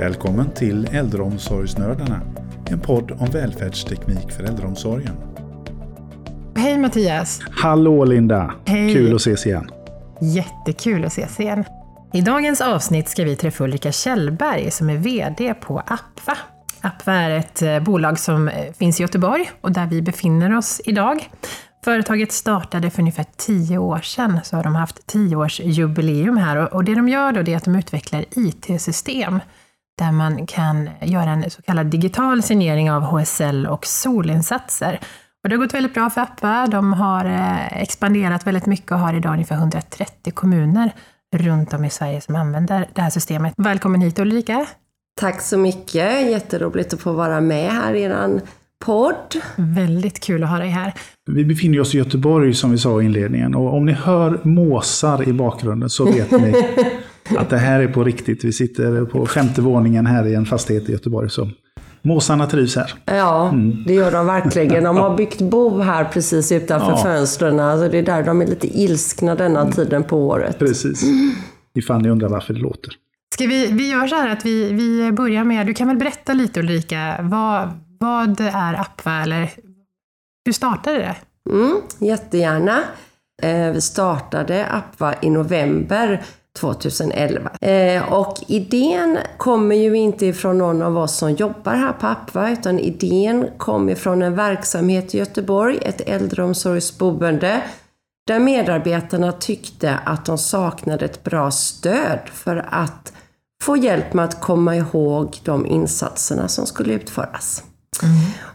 Välkommen till Äldreomsorgsnördarna, en podd om välfärdsteknik för äldreomsorgen. Hej Mattias! Hallå Linda! Hej. Kul att ses igen. Jättekul att ses igen. I dagens avsnitt ska vi träffa Ulrika Kjellberg som är VD på Apva. Apva är ett eh, bolag som eh, finns i Göteborg och där vi befinner oss idag. Företaget startade för ungefär tio år sedan, så har de haft tioårsjubileum här. Och- det de gör då är att de utvecklar IT-system där man kan göra en så kallad digital signering av HSL och solinsatser. Och det har gått väldigt bra för Appa. De har eh, expanderat väldigt mycket och har idag ungefär 130 kommuner runt om i Sverige som använder det här systemet. Välkommen hit Ulrika! Tack så mycket, jätteroligt att få vara med här i er podd. Väldigt kul att ha dig här. Vi befinner oss i Göteborg som vi sa i inledningen och om ni hör måsar i bakgrunden så vet ni att det här är på riktigt. Vi sitter på femte våningen här i en fastighet i Göteborg. Så måsarna trivs här. Ja, det gör de verkligen. De har byggt bo här precis utanför Ja. fönstren. Alltså det är där de är lite ilskna denna tiden på året. Precis. Ifall ni undrar varför det låter. Ska vi, vi gör så här att vi, vi börjar med, du kan väl berätta lite Ulrika, vad, vad är Apva eller hur startade det? Mm, jättegärna. Eh, vi startade Apva i november 2011. Eh, och idén kommer ju inte ifrån någon av oss som jobbar här på Apva, utan idén kom ifrån en verksamhet i Göteborg, ett äldreomsorgsboende, där medarbetarna tyckte att de saknade ett bra stöd för att få hjälp med att komma ihåg de insatserna som skulle utföras.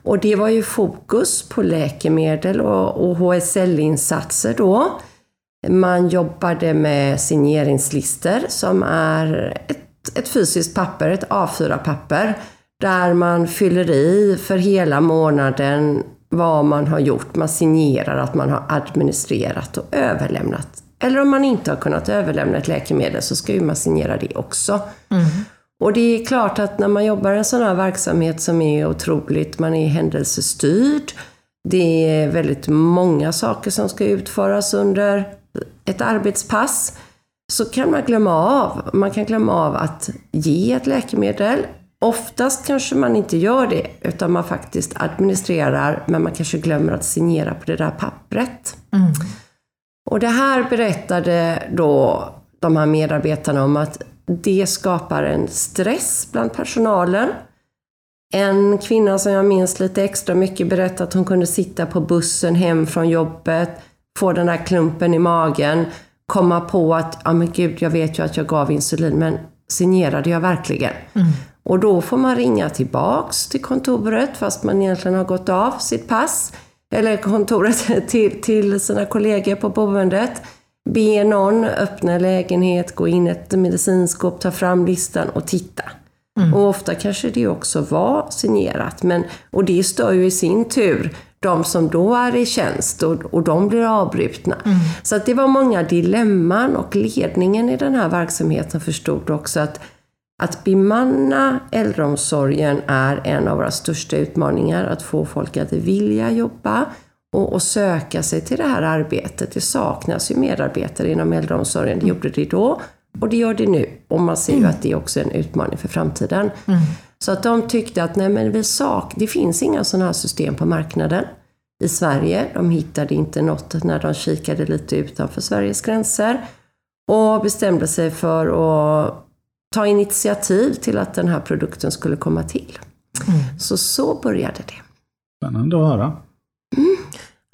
Och det var ju fokus på läkemedel och, och HSL-insatser då. Man jobbade med signeringslistor som är ett, ett fysiskt papper, ett A4-papper, där man fyller i för hela månaden vad man har gjort. Man signerar att man har administrerat och överlämnat. Eller om man inte har kunnat överlämna ett läkemedel så ska ju man signera det också. Och det är klart att när man jobbar i en sån här verksamhet som är otroligt, man är händelsestyrd, det är väldigt många saker som ska utföras under ett arbetspass, så kan man glömma av. Man kan glömma av att ge ett läkemedel. Oftast kanske man inte gör det, utan man faktiskt administrerar, men man kanske glömmer att signera på det där pappret. Och det här berättade då de här medarbetarna om att det skapar en stress bland personalen. En kvinna som jag minns lite extra mycket berättade att hon kunde sitta på bussen hem från jobbet, få den där klumpen i magen, komma på att, ja men gud, jag vet ju att jag gav insulin, men signerade jag verkligen? Och då får man ringa tillbaks till kontoret, fast man egentligen har gått av sitt pass, eller kontoret till, till sina kollegor på boendet. Be någon öppna en lägenhet, gå in i ett medicinskåp, ta fram listan och titta. Och ofta kanske det också var signerat, men, och det stör ju i sin tur de som då är i tjänst och, och de blir avbrutna. Så att det var många dilemman och ledningen i den här verksamheten förstod också att att bemanna äldreomsorgen är en av våra största utmaningar. Att få folk att vilja jobba och, och söka sig till det här arbetet. Det saknas ju medarbetare inom äldreomsorgen. Det gjorde det då och det gör det nu. Och man ser ju att det är också en utmaning för framtiden. Så att de tyckte att nej men vi sak det finns inga sådana här system på marknaden i Sverige. De hittade inte något när de kikade lite utanför Sveriges gränser. Och bestämde sig för att ta initiativ till att den här produkten skulle komma till. Så så började det. Spännande att höra.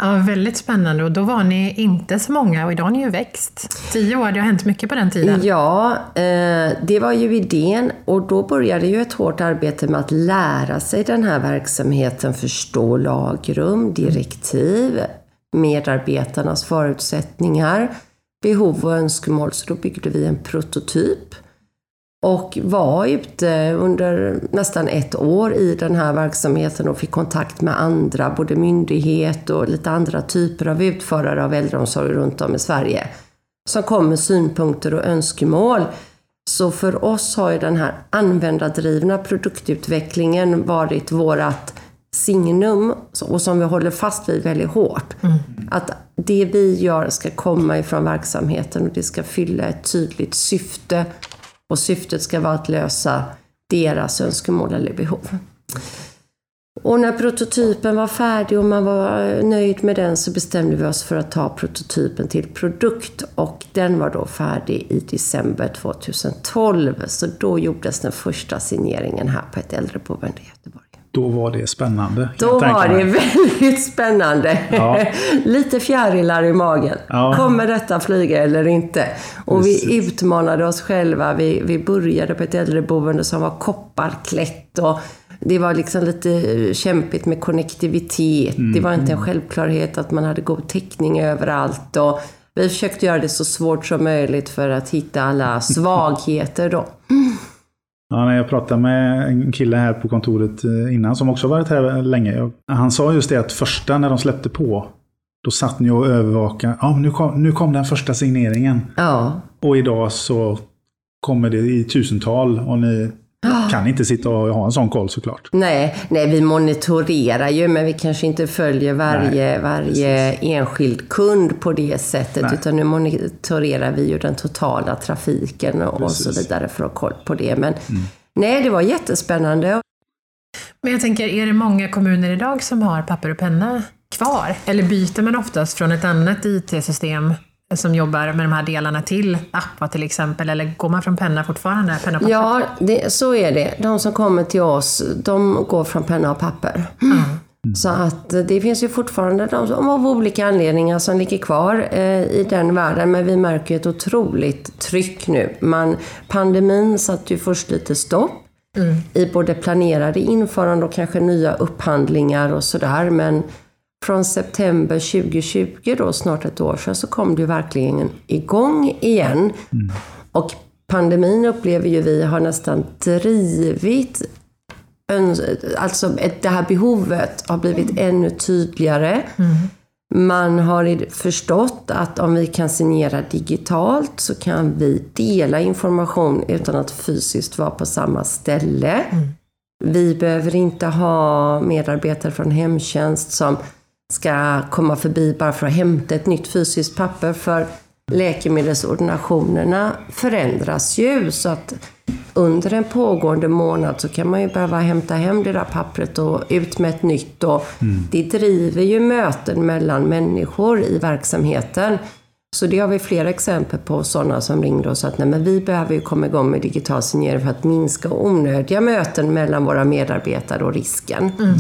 Ja, väldigt spännande och då var ni inte så många och idag har ni ju växt. Tio år, det har hänt mycket på den tiden. Ja, eh, det var ju idén och då började ju ett hårt arbete med att lära sig den här verksamheten, förstå lagrum, direktiv, medarbetarnas förutsättningar, behov och önskemål. Så då byggde vi en prototyp och var ute under nästan ett år i den här verksamheten och fick kontakt med andra, både myndighet och lite andra typer av utförare av äldreomsorg runt om i Sverige, som kom med synpunkter och önskemål. Så för oss har ju den här användardrivna produktutvecklingen varit vårat signum och som vi håller fast vid väldigt hårt. Att det vi gör ska komma ifrån verksamheten och det ska fylla ett tydligt syfte. Och syftet ska vara att lösa deras önskemål eller behov. Och när prototypen var färdig och man var eh, nöjd med den så bestämde vi oss för att ta prototypen till produkt och den var då färdig i december 2012. Så då gjordes den första signeringen här på ett äldreboende i Göteborg. Då var det spännande. Då var det väldigt spännande. Ja. Lite fjärilar i magen. Ja. Kommer detta flyga eller inte? Och Precis. vi utmanade oss själva. Vi, vi började på ett äldreboende som var kopparklätt. Och det var liksom lite kämpigt med konnektivitet. Mm. Det var inte en mm. självklarhet att man hade god täckning överallt. Och vi försökte göra det så svårt som möjligt för att hitta alla svagheter då. Ja, när jag pratade med en kille här på kontoret eh, innan som också varit här länge. Han sa just det att första när de släppte på, då satt ni och övervakade. Ja, nu kom, nu kom den första signeringen. Ja. Och idag så kommer det i tusental och ni kan inte sitta och ha en sån koll såklart. Nej, nej, vi monitorerar ju men vi kanske inte följer varje, nej, varje enskild kund på det sättet. Nej. Utan nu monitorerar vi ju den totala trafiken och, och så vidare för att ha koll på det. Men mm. nej, det var jättespännande. Men jag tänker, är det många kommuner idag som har papper och penna kvar? Eller byter man oftast från ett annat IT-system som jobbar med de här delarna till Appa till exempel? Eller går man från penna fortfarande? Penna och ja, det, så är det. De som kommer till oss, de går från penna och papper. Mm. Så att det finns ju fortfarande de som av olika anledningar som ligger kvar eh, i den världen. Men vi märker ett otroligt tryck nu. Man, pandemin satte ju först lite stopp mm. i både planerade införande och kanske nya upphandlingar och sådär. Men från september 2020, då, snart ett år sedan, så kom det ju verkligen igång igen. Mm. Och pandemin upplever ju vi har nästan drivit Alltså det här behovet har blivit ännu tydligare. Mm. Man har förstått att om vi kan signera digitalt så kan vi dela information utan att fysiskt vara på samma ställe. Mm. Vi behöver inte ha medarbetare från hemtjänst som ska komma förbi bara för att hämta ett nytt fysiskt papper. För läkemedelsordinationerna förändras ju. Så att under en pågående månad så kan man ju behöva hämta hem det där pappret och ut med ett nytt. Och mm. Det driver ju möten mellan människor i verksamheten. Så det har vi flera exempel på, sådana som ringde och sa att nej, men vi behöver ju komma igång med digital signering för att minska onödiga möten mellan våra medarbetare och risken. Mm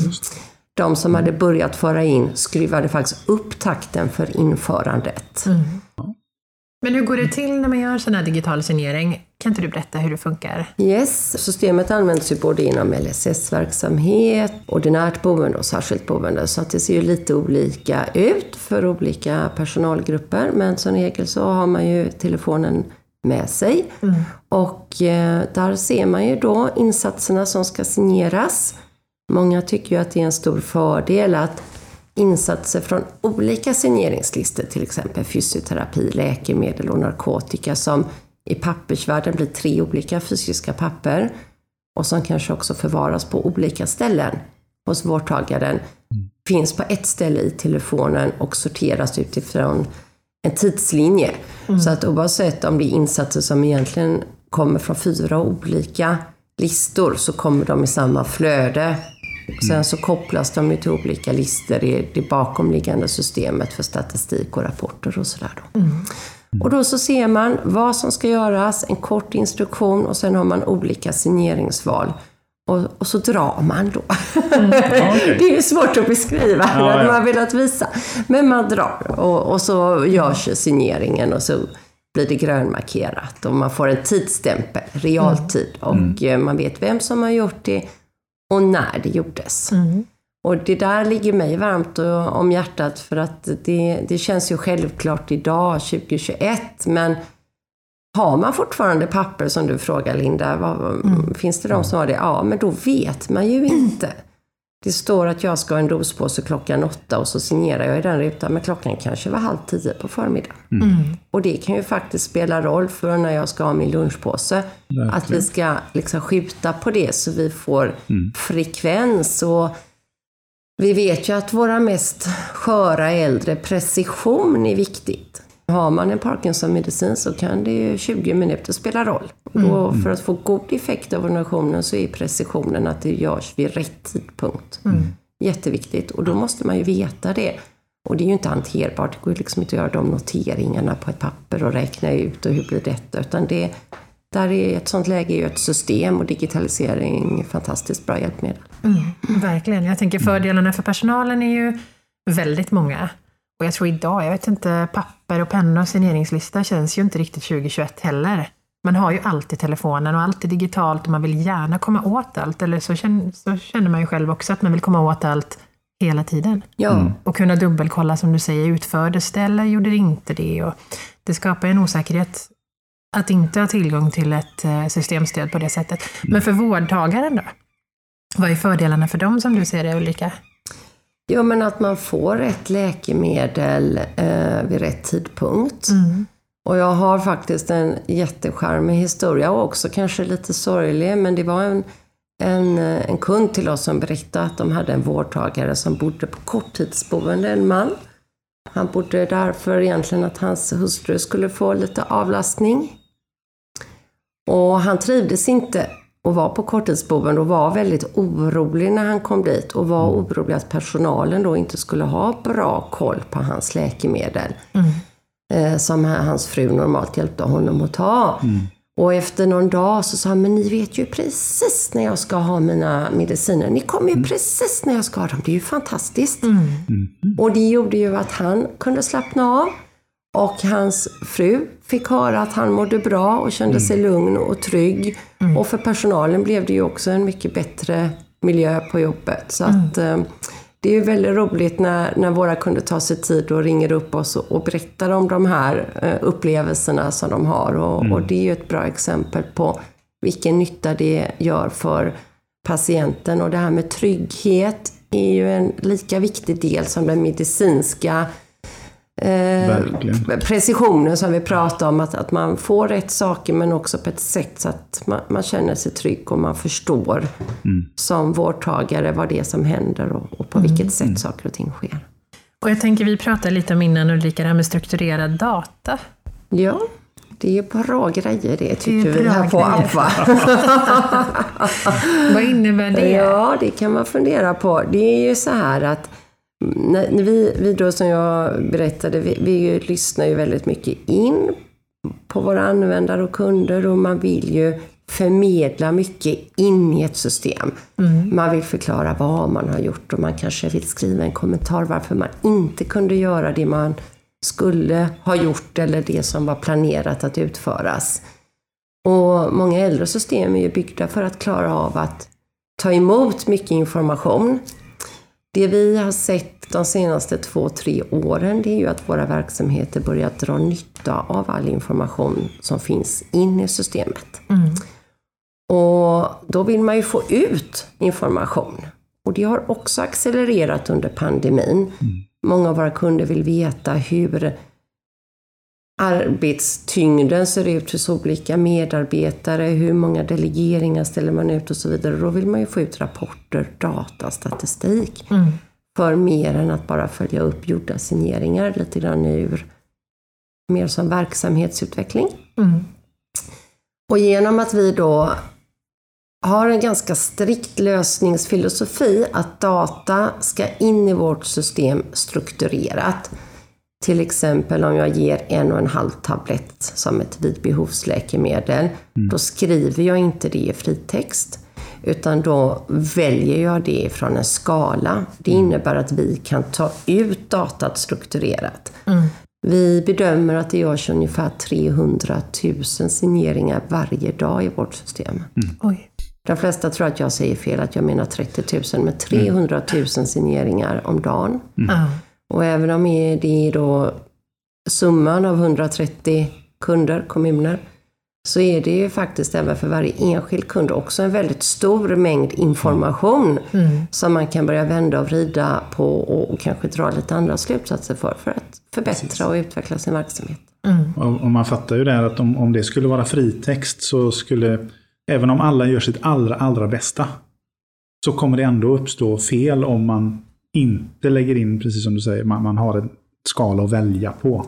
de som hade börjat föra in skruvade faktiskt upp takten för införandet. Mm. Men hur går det till när man gör sån här digital signering? Kan inte du berätta hur det funkar? Yes, systemet används ju både inom LSS-verksamhet, ordinärt boende och särskilt boende. Så att det ser ju lite olika ut för olika personalgrupper. Men som regel så har man ju telefonen med sig. Mm. Och eh, där ser man ju då insatserna som ska signeras. Många tycker ju att det är en stor fördel att insatser från olika signeringslistor, till exempel fysioterapi, läkemedel och narkotika, som i pappersvärlden blir tre olika fysiska papper och som kanske också förvaras på olika ställen hos vårdtagaren, mm. finns på ett ställe i telefonen och sorteras utifrån en tidslinje. Mm. Så att oavsett om det är insatser som egentligen kommer från fyra olika listor så kommer de i samma flöde Sen så kopplas de ju till olika listor i det bakomliggande systemet för statistik och rapporter och sådär. Då. Mm. Och då så ser man vad som ska göras, en kort instruktion och sen har man olika signeringsval. Och, och så drar man då. Mm. Okay. det är ju svårt att beskriva, ja, det hade man velat visa. Men man drar och, och så görs signeringen och så blir det grönmarkerat och man får en tidsstämpel, realtid. Mm. Och mm. man vet vem som har gjort det och när det gjordes. Mm. Och det där ligger mig varmt om hjärtat för att det, det känns ju självklart idag, 2021, men har man fortfarande papper som du frågar Linda, vad, mm. finns det de som har det? Ja, men då vet man ju inte. Det står att jag ska ha en dospåse klockan åtta och så signerar jag i den rutan, men klockan kanske var halv tio på förmiddagen. Mm. Och det kan ju faktiskt spela roll för när jag ska ha min lunchpåse. Verkligen. Att vi ska liksom skjuta på det så vi får mm. frekvens. Och vi vet ju att våra mest sköra äldre, precision är viktigt. Har man en Parkinson-medicin så kan det ju 20 minuter spela roll. Och då, för att få god effekt av ordinationen så är precisionen att det görs vid rätt tidpunkt. Jätteviktigt. Och då måste man ju veta det. Och det är ju inte hanterbart. Det går liksom inte att göra de noteringarna på ett papper och räkna ut och hur blir detta. Utan det, där är ett sånt läge ju ett system och digitalisering fantastiskt bra hjälpmedel. Verkligen. Jag tänker fördelarna för personalen är ju väldigt många. Och jag tror idag, jag vet inte, papper och penna och signeringslista känns ju inte riktigt 2021 heller. Man har ju alltid telefonen och allt är digitalt och man vill gärna komma åt allt. Eller så känner, så känner man ju själv också att man vill komma åt allt hela tiden. Ja, Och kunna dubbelkolla som du säger, utfördes det eller gjorde det inte det? Och det skapar en osäkerhet att inte ha tillgång till ett eh, systemstöd på det sättet. Men för vårdtagaren då? Vad är fördelarna för dem som du ser det Ulrika? Jo, men att man får rätt läkemedel eh, vid rätt tidpunkt. Och jag har faktiskt en jättecharmig historia och också kanske lite sorglig, men det var en, en, en kund till oss som berättade att de hade en vårdtagare som bodde på korttidsboende, en man. Han bodde där för egentligen att hans hustru skulle få lite avlastning. Och han trivdes inte och var på korttidsboende och var väldigt orolig när han kom dit och var orolig att personalen då inte skulle ha bra koll på hans läkemedel. Eh, som hans fru normalt hjälpte honom att ta. Och efter någon dag så sa han, men ni vet ju precis när jag ska ha mina mediciner. Ni kommer ju precis när jag ska ha dem. Det är ju fantastiskt. Och det gjorde ju att han kunde slappna av. Och hans fru fick höra att han mådde bra och kände sig lugn och trygg. Och för personalen blev det ju också en mycket bättre miljö på jobbet. Så att, eh, det är ju väldigt roligt när, när våra kunder tar sig tid och ringer upp oss och, och berättar om de här eh, upplevelserna som de har. Och, och det är ju ett bra exempel på vilken nytta det gör för patienten. Och det här med trygghet är ju en lika viktig del som den medicinska eh, Verkligen. precisionen som vi pratar om. Att, att man får rätt saker men också på ett sätt så att man, man känner sig trygg och man förstår som vårdtagare vad det är som händer och, och på vilket sätt saker och ting sker. Och jag tänker, vi pratade lite om innan Ulrika, det här med strukturerad data. Ja, det är bra grejer det tycker vi bra här på. APA. Vad innebär det? Ja, det kan man fundera på. Det är ju så här att när när vi, vi då som jag berättade, vi, vi lyssnar ju väldigt mycket in på våra användare och kunder och man vill ju förmedla mycket in i ett system. Man vill förklara vad man har gjort och man kanske vill skriva en kommentar varför man inte kunde göra det man skulle ha gjort eller det som var planerat att utföras. Och många äldre system är ju byggda för att klara av att ta emot mycket information. Det vi har sett de senaste två, tre åren det är ju att våra verksamheter börjar dra nytta av all information som finns in i systemet. Och då vill man ju få ut information. Och det har också accelererat under pandemin. Många av våra kunder vill veta hur arbetstyngden ser ut hos olika medarbetare, hur många delegeringar ställer man ut och så vidare. Då vill man ju få ut rapporter, data, statistik. För mer än att bara följa upp gjorda signeringar lite grann ur mer som verksamhetsutveckling. Och genom att vi då har en ganska strikt lösningsfilosofi att data ska in i vårt system strukturerat. Till exempel om jag ger en och en halv tablett som ett vidbehovsläkemedel, då skriver jag inte det i fritext. Utan då väljer jag det från en skala. Det innebär att vi kan ta ut datat strukturerat. Vi bedömer att det görs ungefär 300 000 signeringar varje dag i vårt system. Oj. De flesta tror att jag säger fel, att jag menar 30 000, men 300 000 signeringar om dagen. Ja. Och även om det är då summan av 130 kunder, kommuner, så är det ju faktiskt även för varje enskild kund också en väldigt stor mängd information som man kan börja vända och vrida på och, och kanske dra lite andra slutsatser för, för att förbättra och utveckla sin verksamhet. Och, och man fattar ju där att om, om det skulle vara fritext så skulle, även om alla gör sitt allra, allra bästa, så kommer det ändå uppstå fel om man inte lägger in, precis som du säger, man, man har en skala att välja på.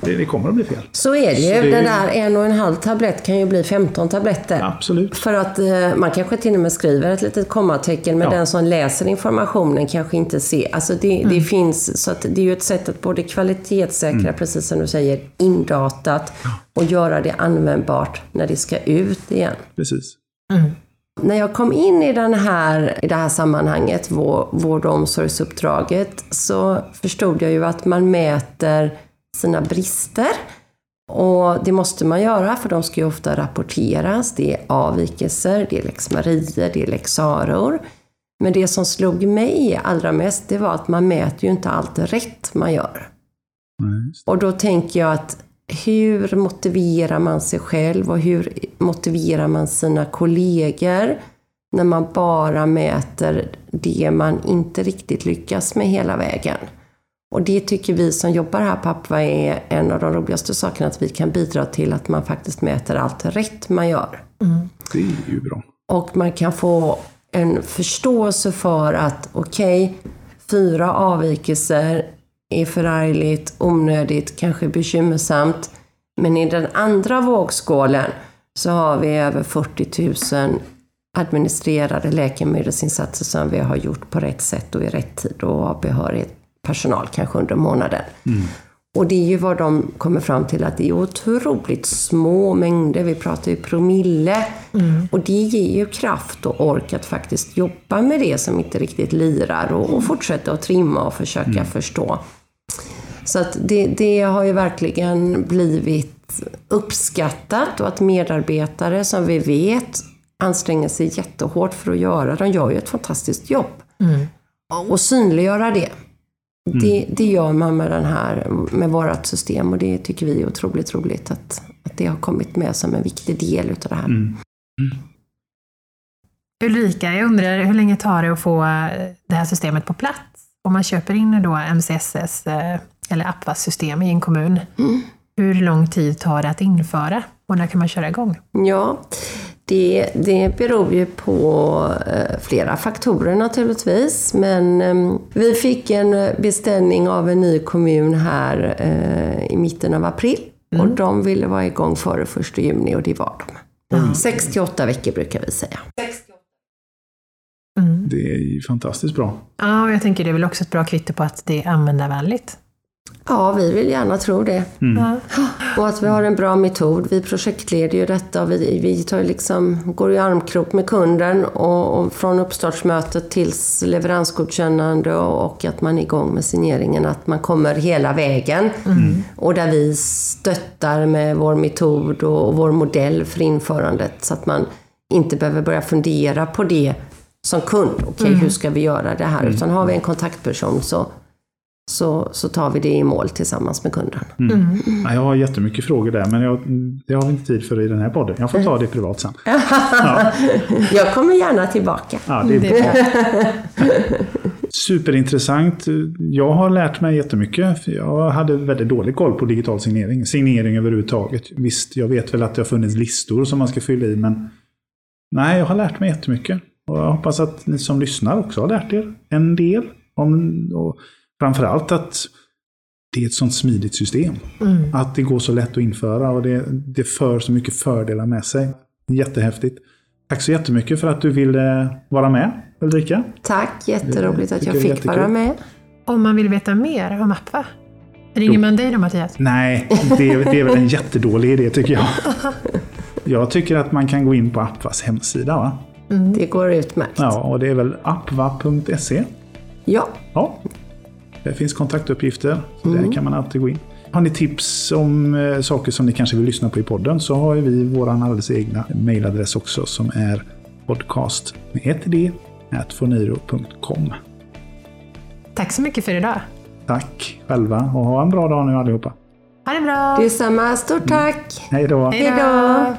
Det, det kommer att bli fel. Så är det ju. Det ju- där en och en halv tablett kan ju bli 15 tabletter. Absolut. För att eh, man kanske till och med skriver ett litet kommatecken, men Ja. den som läser informationen kanske inte ser. Alltså det, det finns, så att det är ju ett sätt att både kvalitetssäkra, precis som du säger, indatat och göra det användbart när det ska ut igen. Precis. När jag kom in i, den här, i det här sammanhanget, vår- vård och omsorgsuppdraget, så förstod jag ju att man mäter sina brister. Och det måste man göra, för de ska ju ofta rapporteras. Det är avvikelser, det är lex Maria, det är lex Saror. Men det som slog mig allra mest, det var att man mäter ju inte allt rätt man gör. Just Och då tänker jag att hur motiverar man sig själv och hur motiverar man sina kollegor när man bara mäter det man inte riktigt lyckas med hela vägen? Och det tycker vi som jobbar här på Apva är en av de roligaste sakerna, att vi kan bidra till att man faktiskt mäter allt rätt man gör. det är ju bra. Och man kan få en förståelse för att okej, fyra avvikelser är förargligt, onödigt, kanske bekymmersamt. Men i den andra vågskålen så har vi över 40 000 administrerade läkemedelsinsatser som vi har gjort på rätt sätt och i rätt tid och har behörig personal kanske under månaden. Och det är ju vad de kommer fram till att det är otroligt små mängder. Vi pratar ju promille. Och det ger ju kraft och ork att faktiskt jobba med det som inte riktigt lirar och, och fortsätta att trimma och försöka förstå. Så att det, det har ju verkligen blivit uppskattat och att medarbetare som vi vet anstränger sig jättehårt för att göra. De gör ju ett fantastiskt jobb. Och synliggöra det. Det, det gör man med, den här, med vårt system och det tycker vi är otroligt roligt att, att det har kommit med som en viktig del utav det här. Ulrika, jag undrar hur länge tar det att få det här systemet på plats? Om man köper in då MCSS eh, eller Apvas system i en kommun, hur lång tid tar det att införa och när kan man köra igång? Ja, det, det beror ju på eh, flera faktorer naturligtvis. Men eh, vi fick en beställning av en ny kommun här eh, i mitten av april. Och de ville vara igång före 1 juni och det var de. 6 till 8 veckor brukar vi säga. Det är fantastiskt bra. Ja, och jag tänker det är väl också ett bra kvitto på att det är användarvänligt. Ja, vi vill gärna tro det. Ja. Och att vi har en bra metod. Vi projektleder ju detta och vi, vi tar liksom, går i armkrok med kunden och, och från uppstartsmötet tills leveransgodkännande och, och att man är igång med signeringen, att man kommer hela vägen. Och där vi stöttar med vår metod och, och vår modell för införandet så att man inte behöver börja fundera på det som kund. Okej, hur ska vi göra det här? Utan har vi en kontaktperson så, så, så tar vi det i mål tillsammans med kunden. Ja, Jag har jättemycket frågor där, men jag, det har vi inte tid för i den här podden. Jag får ta det privat sen. Jag kommer gärna tillbaka. Ja, det är Det är bra. Superintressant. Jag har lärt mig jättemycket. för Jag hade väldigt dålig koll på digital signering. Signering överhuvudtaget. Visst, jag vet väl att det har funnits listor som man ska fylla i, men nej, jag har lärt mig jättemycket. Och jag hoppas att ni som lyssnar också har lärt er en del. Om, och framförallt att det är ett sånt smidigt system. Att det går så lätt att införa och det, det för så mycket fördelar med sig. Jättehäftigt. Tack så jättemycket för att du ville vara med, Ulrika. Tack, jätteroligt att jag fick vara jättekul. med. Om man vill veta mer om Apva, ringer man dig då Mattias? Nej, det är, det är väl en jättedålig idé tycker jag. Jag tycker att man kan gå in på Apvas hemsida. Va? Det går utmärkt. Ja, och det är väl apva.se. Ja, Ja, där finns kontaktuppgifter. Så Där kan man alltid gå in. Har ni tips om eh, saker som ni kanske vill lyssna på i podden så har vi vår alldeles egna mailadress också som är podcast med ett d atfoniro.com. Tack så mycket för idag. Tack själva och ha en bra dag nu allihopa. Ha det bra! detsamma. Stort tack! Hej då! Hej då!